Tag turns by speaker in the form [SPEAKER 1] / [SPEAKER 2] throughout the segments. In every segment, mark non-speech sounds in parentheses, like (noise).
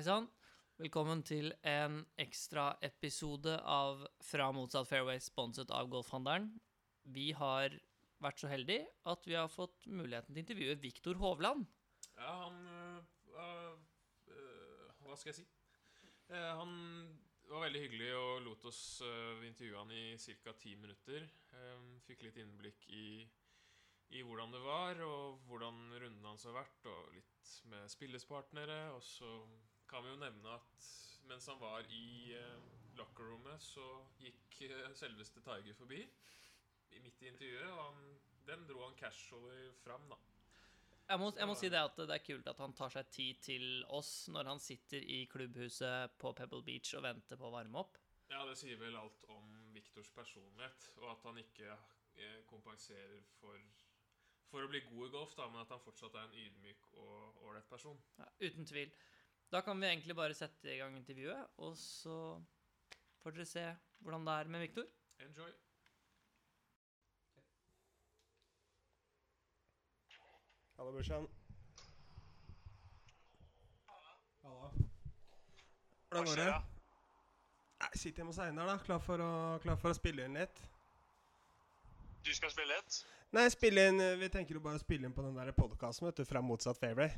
[SPEAKER 1] Hei sann. Velkommen til en ekstraepisode av Fra motsatt fairway, sponset av Golfhandelen. Vi har vært så heldige at vi har fått muligheten til å intervjue Viktor Hovland.
[SPEAKER 2] Ja, han øh, øh, Hva skal jeg si? Eh, han var veldig hyggelig og lot oss øh, intervjue han i ca. ti minutter. Eh, fikk litt innblikk i, i hvordan det var, og hvordan runden hans har vært, og litt med spillespartnere. Og så kan vi jo nevne at mens han var i eh, lockerrommet, så gikk eh, selveste Tiger forbi i- midt i intervjuet, og han, den dro han casually fram, da.
[SPEAKER 1] Jeg må, jeg må si det at det er kult at han tar seg tid til oss når han sitter i klubbhuset på Pebble Beach og venter på å varme opp.
[SPEAKER 2] Ja, det sier vel alt om Viktors personlighet, og at han ikke eh, kompenserer for, for å bli god i golf, da, men at han fortsatt er en ydmyk og ålreit person.
[SPEAKER 1] Ja, uten tvil. Da kan vi egentlig bare sette i gang intervjuet, og så får dere se hvordan det er med Viktor.
[SPEAKER 2] Enjoy.
[SPEAKER 3] Hallo, brorsan. Hallo. Hvordan går det? Jeg Sitt hjemme hos Einar, da. Klar for, å, klar for å spille inn litt.
[SPEAKER 4] Du skal spille litt?
[SPEAKER 3] Nei, spille inn Vi tenker jo bare å spille inn på den der podkasten, vet du, fra motsatt fairway.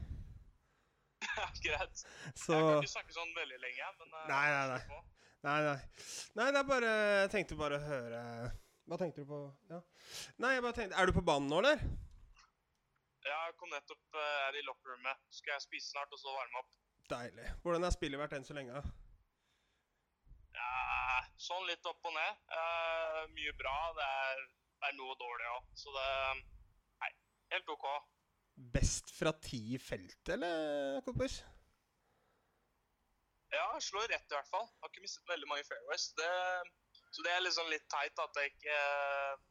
[SPEAKER 4] Ja, (laughs) greit.
[SPEAKER 3] Så
[SPEAKER 4] Jeg kan ikke snakke sånn veldig lenge, men eh,
[SPEAKER 3] Nei, nei, nei. Nei, nei. Nei, det er bare Jeg tenkte bare å høre Hva tenkte du på? Ja. Nei, jeg bare tenkte Er du på banen nå, eller?
[SPEAKER 4] Jeg kom nettopp eh, er i lockerrommet. Skal jeg spise snart, og så varme opp?
[SPEAKER 3] Deilig. Hvordan har spillet vært enn så lenge?
[SPEAKER 4] Ja, sånn litt opp og ned. Uh, mye bra. Det er, det er noe dårlig òg. Så det Nei, helt OK.
[SPEAKER 3] Best fra ti i feltet, eller, kompis?
[SPEAKER 4] Ja, jeg slår rett i hvert fall. Har ikke mistet veldig mange fairways. Det, så det er liksom litt teit at jeg ikke eh,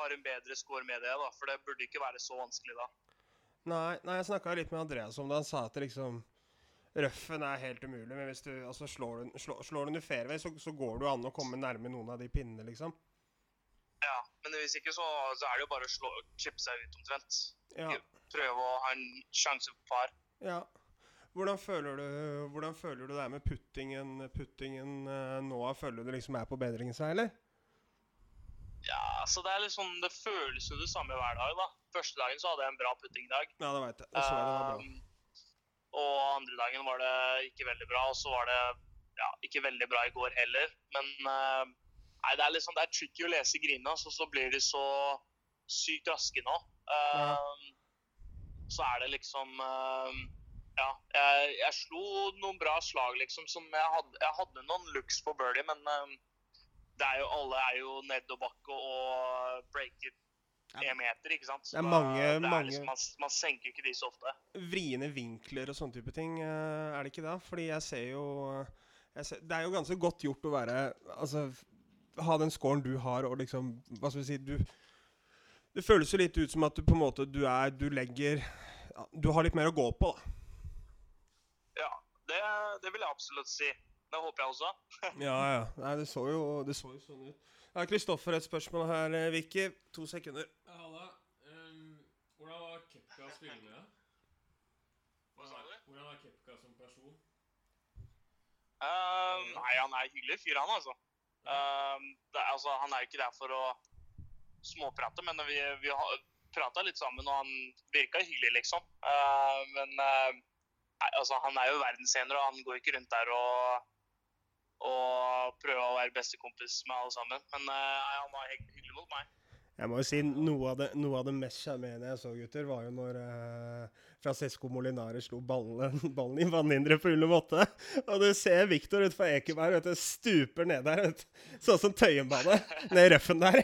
[SPEAKER 4] har en bedre score med det, da. For det burde ikke være så vanskelig da.
[SPEAKER 3] Nei, nei jeg snakka litt med Andreas om det. Han sa at liksom Røffen er helt umulig, men hvis du altså slår slår, slår du fairway, så, så går du an å komme nærme noen av de pinnene, liksom.
[SPEAKER 4] Ja, men hvis ikke så, så er det jo bare å slå, chippe seg ut omtrent.
[SPEAKER 3] Ja.
[SPEAKER 4] Prøve å ha en sjanse på par.
[SPEAKER 3] ja. Hvordan føler du Hvordan føler du det er med puttingen, puttingen eh, nå? Føler du det liksom er på bedringen seg, eller?
[SPEAKER 4] Ja, så det er liksom, det føles jo det samme hver dag, da. Første dagen så hadde jeg en bra puttingdag.
[SPEAKER 3] Ja, det veit jeg. Det så jeg det var bra.
[SPEAKER 4] Um, og andre dagen var det ikke veldig bra, og så var det ja, ikke veldig bra i går heller. Men uh, nei, det er liksom, det er tricky å lese grinene, og så blir de så sykt raske nå. Um, Så er det liksom um, Ja, jeg, jeg slo noen bra slag, liksom. Som jeg hadde, jeg hadde noen looks på birdie, men um, det er jo, alle er jo nedoverbakke og breaker
[SPEAKER 3] Ja.
[SPEAKER 4] en meter, ikke sant? Så
[SPEAKER 3] Det er mange-
[SPEAKER 4] det er
[SPEAKER 3] mange-
[SPEAKER 4] Liksom, man, man senker ikke de så ofte.
[SPEAKER 3] Vriene vinkler og sånne type ting, eh, er det ikke det? Fordi jeg ser jo jeg ser, Det er jo ganske godt gjort å være Altså, ha den scoren du har, og liksom Hva skal vi si du, Det føles jo litt ut som at du på en måte Du er Du legger ja, Du har litt mer å gå på, da.
[SPEAKER 4] Ja, det, det vil jeg absolutt si. Det håper jeg også. (laughs)
[SPEAKER 3] Ja, ja. Nei, det så jo, det så jo sånn ut. Jeg har Kristoffer et spørsmål her, eh, Vicky. To sekunder.
[SPEAKER 2] Halla. Um, hvordan var Kepka spillende? spille?
[SPEAKER 4] Hva sa du?
[SPEAKER 2] Hvordan var Kepka som person?
[SPEAKER 4] Uh, nei, han er en hyggelig fyr, han altså. Uh, det, altså. Han er jo ikke der for å småprate, men vi, vi prata litt sammen, og han virka hyggelig, liksom. Uh, men uh, altså, han er jo verdensener, og han går ikke rundt der og, og prøver å være bestekompis med alle sammen. Men uh, han var hy- hyggelig mot meg.
[SPEAKER 3] Jeg må jo si noe av det, noe av det mest sjarmerende jeg så, gutter, var jo når eh, Francesco Molinari slo ballen, (laughs) ballen i vannhinderet på hull nummer åtte. Og du ser Victor utenfor Ekeberg vet du, stuper ned der. Vet du. Sånn som Tøyenbane. Ned i røffen der.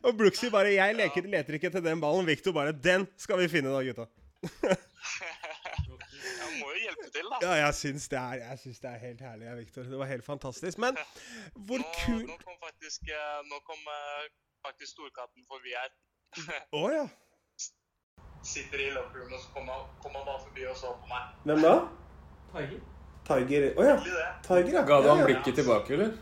[SPEAKER 3] Og Brooksy bare 'Jeg leker, leter ikke til den ballen'. Victor bare 'Den skal vi finne da, gutta'. (laughs)
[SPEAKER 4] Jeg må jo hjelpe til, da.
[SPEAKER 3] Ja, jeg syns det det er helt herlig, Viktor. Victor. Det var helt fantastisk. Men (laughs) hvor
[SPEAKER 4] nå,
[SPEAKER 3] kul
[SPEAKER 4] Nå kom faktisk, eh, nå kom, eh, faktisk storkatten forbi her.
[SPEAKER 3] Å ja.
[SPEAKER 4] Sitter i lockerrommet, og så kom han, kom han bare forbi og så på meg.
[SPEAKER 3] Hvem da?
[SPEAKER 1] Tiger.
[SPEAKER 3] Tiger. oh, ja. Tiger, ja.
[SPEAKER 2] Ga du
[SPEAKER 3] ham
[SPEAKER 2] blikket tilbake, eller?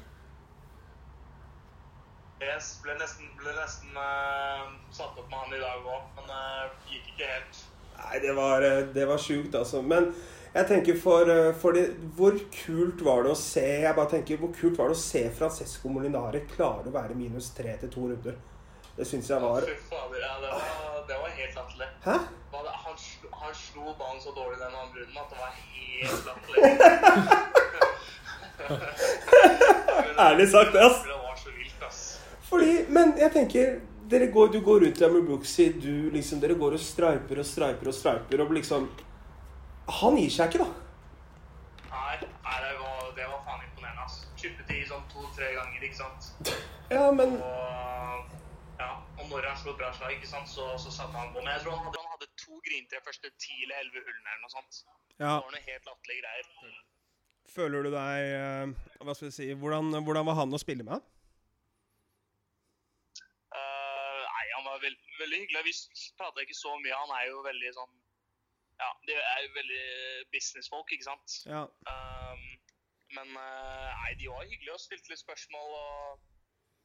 [SPEAKER 4] Jeg ble nesten, ble nesten uh, satt opp med han i dag òg, men uh, gikk ikke helt.
[SPEAKER 3] Nei, det var, eh, det var sjukt, altså. Men Jeg tenker for, eh, for det, Hvor kult var det å se Jeg bare tenker, hvor kult var det å se Francesco Molinari klare å være minus tre til to runder? Det syns jeg var
[SPEAKER 4] Fy fader, ja, det var, det var helt latterlig. Han, han slo ballen så dårlig den andre runden at det var helt latterlig. (laughs)
[SPEAKER 3] Ærlig sagt, ass.
[SPEAKER 4] Det var så vilt, ass.
[SPEAKER 3] Fordi, men jeg tenker går, Du går rundt i med Brooksy, du liksom, dere går og striper og striper og striper og liksom Han gir seg ikke, da.
[SPEAKER 4] Nei, nei det, var, det var faen imponerende, ass. Chippet i sånn to-tre ganger, ikke sant.
[SPEAKER 3] Ja, men
[SPEAKER 4] Og, ja, og når han slo et bra slag, ikke sant, så, så satte han på. Men jeg tror han hadde, han hadde to grinte første ti eller elleve hullene eller noe sånt.
[SPEAKER 3] ja,
[SPEAKER 4] Det var noe helt latterlige greier.
[SPEAKER 3] føler du deg eh, Hva skal vi si hvordan, hvordan var han å spille med?
[SPEAKER 4] Uh, nei, han var veld, veldig hyggelig. Vi prata ikke så mye. Han er jo veldig sånn Ja, de er jo veldig businessfolk, ikke sant.
[SPEAKER 3] Ja.
[SPEAKER 4] Um, men eh, nei, de var hyggelige og stilte litt spørsmål og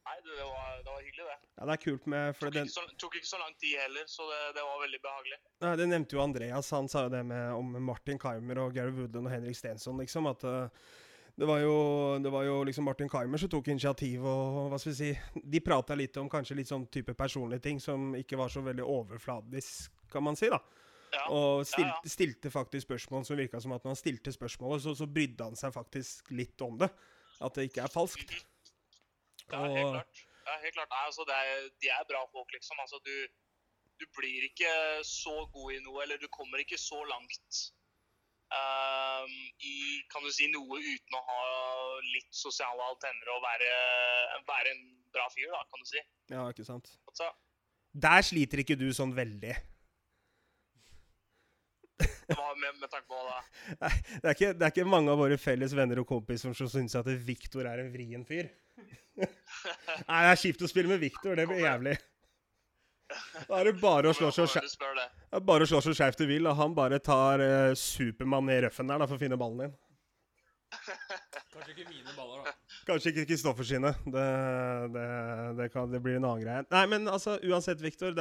[SPEAKER 4] Nei, det, var, det var hyggelig, det.
[SPEAKER 3] ja, det er kult med For
[SPEAKER 4] Tok
[SPEAKER 3] den,
[SPEAKER 4] ikke, så, tok ikke så lang tid heller, så det, det var veldig behagelig.
[SPEAKER 3] nei, det nevnte jo Andreas. Han sa jo det med om Martin Keimer og Gary Woodland og Henrik Stensson, liksom. At eh, det var jo, det var jo liksom Martin Keimer som tok initiativ, og hva skal vi si De prata litt om kanskje litt sånn type personlige ting som ikke var så veldig overfladisk, kan man si, da.
[SPEAKER 4] Ja,
[SPEAKER 3] Og stilte,
[SPEAKER 4] ja, ja.
[SPEAKER 3] stilte faktisk spørsmål som virka som at når han stilte spørsmålet, så, så brydde han seg faktisk litt om det. At det ikke er falskt.
[SPEAKER 4] Ja, helt
[SPEAKER 3] Og-
[SPEAKER 4] klart. Ja, helt klart. Nei, altså, det er, de er bra folk, liksom. Altså, du, du blir ikke så god i noe, eller du kommer ikke så langt um, i kan du si, noe uten å ha litt sosiale antenner og være, være en bra fyr, da, kan du si.
[SPEAKER 3] Ja, ikke sant.
[SPEAKER 4] Altså,
[SPEAKER 3] Der sliter ikke du sånn veldig. (laughs)
[SPEAKER 4] med, med tanke på hva da?
[SPEAKER 3] Nei, det er, ikke, det er ikke mange av våre felles venner og kompiser som syns at Viktor er en vrien fyr. (laughs) Nei, det er kjipt å spille med Viktor. Det blir jævlig. Da er det bare å slå så,
[SPEAKER 4] Hvordan du spør det?
[SPEAKER 3] det bare å slå så skjevt du vil, og han bare tar eh, Supermann i røffen der da, for å finne ballen din.
[SPEAKER 2] Kanskje ikke mine baller.
[SPEAKER 3] Kanskje ikke Kristoffer sine. Det, det, det, kan, det blir en annen greie. Nei, men altså, uansett, Viktor.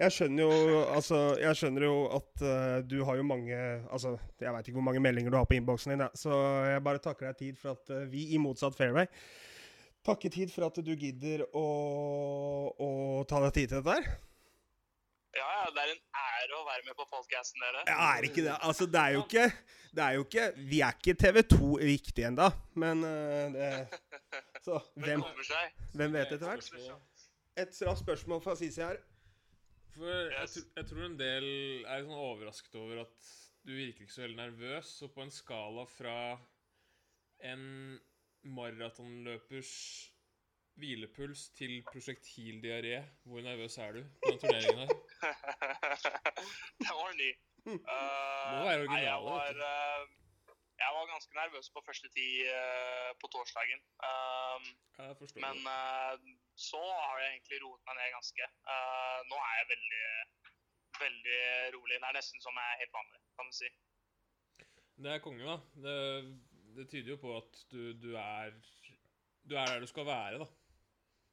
[SPEAKER 3] Jeg skjønner jo altså, jeg skjønner jo at uh, du har jo mange altså, Jeg veit ikke hvor mange meldinger du har på innboksen din, ja. så jeg bare takker deg tid for at uh, vi i Motsatt Fairway Takker tid for at du gidder å, å ta deg tid til dette her.
[SPEAKER 4] Ja, ja, det er en ære å være med på podkasten dere.
[SPEAKER 3] Ja, er ikke det. Altså, det er jo ikke Det er jo ikke Vi er ikke TV2 riktig ennå, men eh, det (laughs) Så hvem, hvem vet etter hvert? Et raskt spørsmål fra Sisi her.
[SPEAKER 2] For jeg, jeg tror en del er sånn overrasket over at du virker ikke så veldig nervøs. Og på en skala fra en maratonløpers hvilepuls til prosjektildiaré, hvor nervøs er du på den turneringen her? (laughs)
[SPEAKER 4] Den var ny. Uh,
[SPEAKER 2] Må være
[SPEAKER 4] nei, jeg var, eh, jeg var ganske nervøs på første tid uh, på torsdagen. Um, men
[SPEAKER 2] det.
[SPEAKER 4] eh, så har jeg egentlig roet meg ned ganske. Eh, nå er jeg veldig, veldig rolig. Det er nesten som jeg er helt vanlig, kan du si.
[SPEAKER 2] Det er konge, da. Det, det tyder jo på at du, du er Du er der du skal være, da.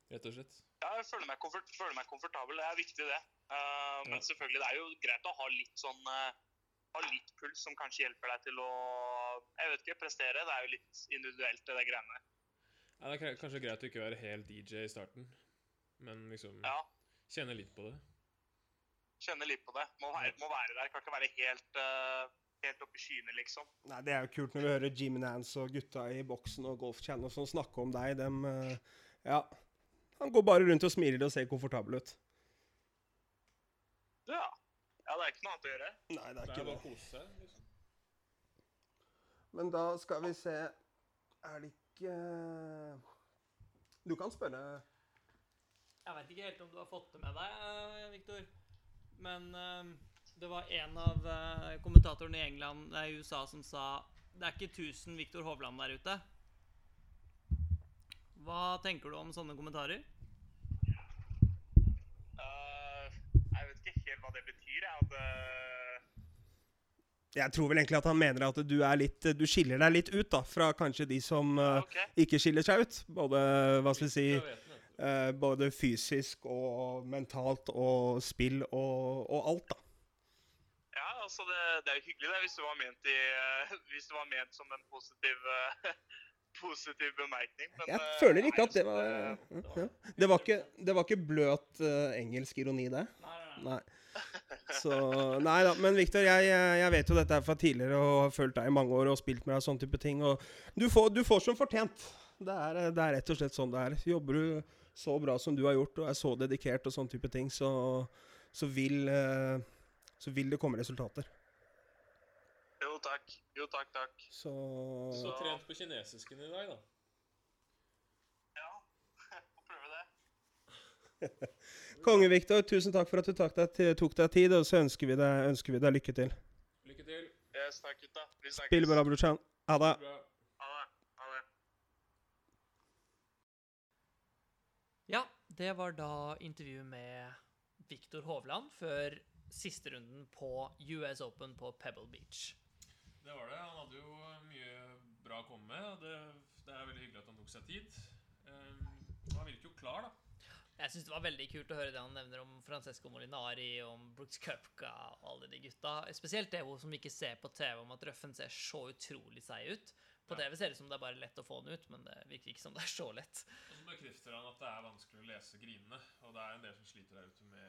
[SPEAKER 2] Rett og slett.
[SPEAKER 4] Ja, jeg føler meg, komfort, føler meg komfortabel. Det er viktig, det. Eh, men selvfølgelig, det er jo greit å ha litt sånn uh, ha litt puls som kanskje hjelper deg til å jeg vet ikke, prestere. Det er jo litt individuelt, det der greiene.
[SPEAKER 2] Ja, det er kanskje greit å ikke være helt DJ i starten, men liksom
[SPEAKER 4] Ja,
[SPEAKER 2] kjenne litt på det.
[SPEAKER 4] kjenne litt på det. Må være, må være der. Kan ikke være helt, uh, helt oppe i skyene, liksom.
[SPEAKER 3] Nei, Det er jo kult når vi hører Jim Nance og gutta i boksen og Golf Channel som snakker om deg. Dem, uh, ja, Han går bare rundt og smiler og ser komfortabel ut.
[SPEAKER 4] Ja. ja, det er ikke noe annet å gjøre.
[SPEAKER 3] Nei, det
[SPEAKER 2] Det
[SPEAKER 3] er
[SPEAKER 2] er
[SPEAKER 3] ikke
[SPEAKER 2] bare
[SPEAKER 3] det.
[SPEAKER 2] kose. Liksom.
[SPEAKER 3] Men da skal vi se Er det ikke Du kan spørre
[SPEAKER 1] Jeg veit ikke helt om du har fått det med deg, Viktor. Men eh, det var en av eh, kommentatorene i England, nei, USA som sa det er ikke 1000 Viktor Hovland der ute. Hva tenker du om sånne kommentarer?
[SPEAKER 4] Uh, jeg vet ikke helt hva det betyr. Jeg, at, eh,
[SPEAKER 3] Jeg tror vel egentlig at han mener at du er litt Du skiller deg litt ut, da, fra kanskje de som eh,
[SPEAKER 4] ok.
[SPEAKER 3] ikke skiller seg ut. Både, hva skal vi si eh, Både fysisk og mentalt og spill og, og alt, da.
[SPEAKER 4] Ja, altså det, det er jo hyggelig det, hvis det var ment, i, (laughs) hvis det var ment som en positiv, (laughs) positiv bemerkning. Men,
[SPEAKER 3] Jeg
[SPEAKER 4] eh,
[SPEAKER 3] føler ikke at det var ja. det, var ikke, det var ikke bløt uh, engelsk ironi, det.
[SPEAKER 1] Nei, nei, nei.
[SPEAKER 3] Nei. Så Nei da. Men Victor, jeg, jeg vet jo dette er fra tidligere og har fulgt deg i mange år og spilt med deg sånne type ting. Og du får, du får som fortjent. Det er, det er rett og slett sånn det er. Jobber du så bra som du har gjort og er så dedikert og sånne type ting, så, så, vil, eh, så vil det komme resultater.
[SPEAKER 4] Jo takk. Jo takk, takk.
[SPEAKER 3] Så
[SPEAKER 2] Så trent på kinesisken i dag, da.
[SPEAKER 4] Ja, (laughs) får prøve det. (laughs)
[SPEAKER 3] Konge-Victor, tusen takk for at du tok deg, tok deg tid, og så ønsker vi deg, ønsker vi deg lykke til.
[SPEAKER 2] Lykke til.
[SPEAKER 4] Yes, takk, gutta. Vi snakkes.
[SPEAKER 3] Spill bra, brorsan. Ha det.
[SPEAKER 4] Ha det. Ha det.
[SPEAKER 1] Ja, det var da intervjuet med Viktor Hovland før siste runden på US Open på Pebble Beach.
[SPEAKER 2] Det var det. Han hadde jo mye bra å komme med. og Det, det er veldig hyggelig at han tok seg tid. Um, han virker jo klar, da.
[SPEAKER 1] Jeg syns det var veldig kult å høre det han nevner om Francesco Molinari, om Brooks Cupca og alle de gutta. Spesielt det som ikke ser på TV, om at røffen ser så utrolig seig ut. På TV ser det ut som det er bare lett å få den ut, men det virker ikke som det er så lett.
[SPEAKER 2] Og så bekrefter han at det er vanskelig å lese grinene. Og det er en del som sliter der ute med.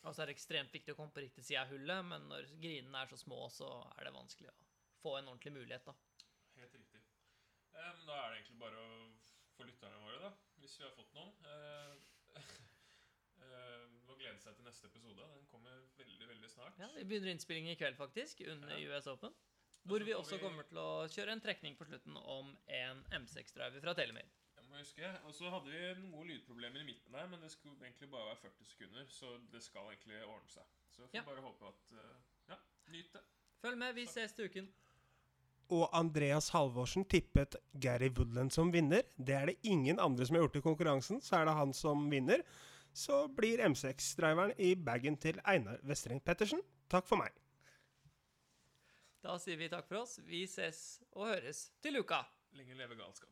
[SPEAKER 1] Og så er det ekstremt viktig å komme på riktig side av hullet, men når grinene er så små, så er det vanskelig å få en ordentlig mulighet, da.
[SPEAKER 2] Helt riktig. Um, da er det egentlig bare å få lytterne våre, da. Hvis vi har fått noen. Uh, uh, å glede seg til neste episode. Den kommer veldig, veldig snart.
[SPEAKER 1] Ja, Vi begynner innspillingen i kveld, faktisk, under
[SPEAKER 2] Ja.
[SPEAKER 1] US Open. Hvor vi også kommer til å kjøre en trekning på slutten om en M6-driver fra Telemir.
[SPEAKER 2] Jeg huske. Og så hadde vi noen lydproblemer i midten der, men det skulle egentlig bare være 40 sekunder, så det skal egentlig ordne seg. Så vi får
[SPEAKER 1] Ja.
[SPEAKER 2] bare håpe at uh, Ja, nyt det.
[SPEAKER 1] Følg med, vi ses til uken.
[SPEAKER 3] Og Andreas Halvorsen tippet Gary Woodland som vinner. Det er det ingen andre som har gjort i konkurransen, så er det han som vinner. Så blir M6-driveren i bagen til Einar Vestreng Pettersen. Takk for meg.
[SPEAKER 1] Da sier vi takk for oss. Vi ses og høres til uka.
[SPEAKER 2] Lenge leve galskap.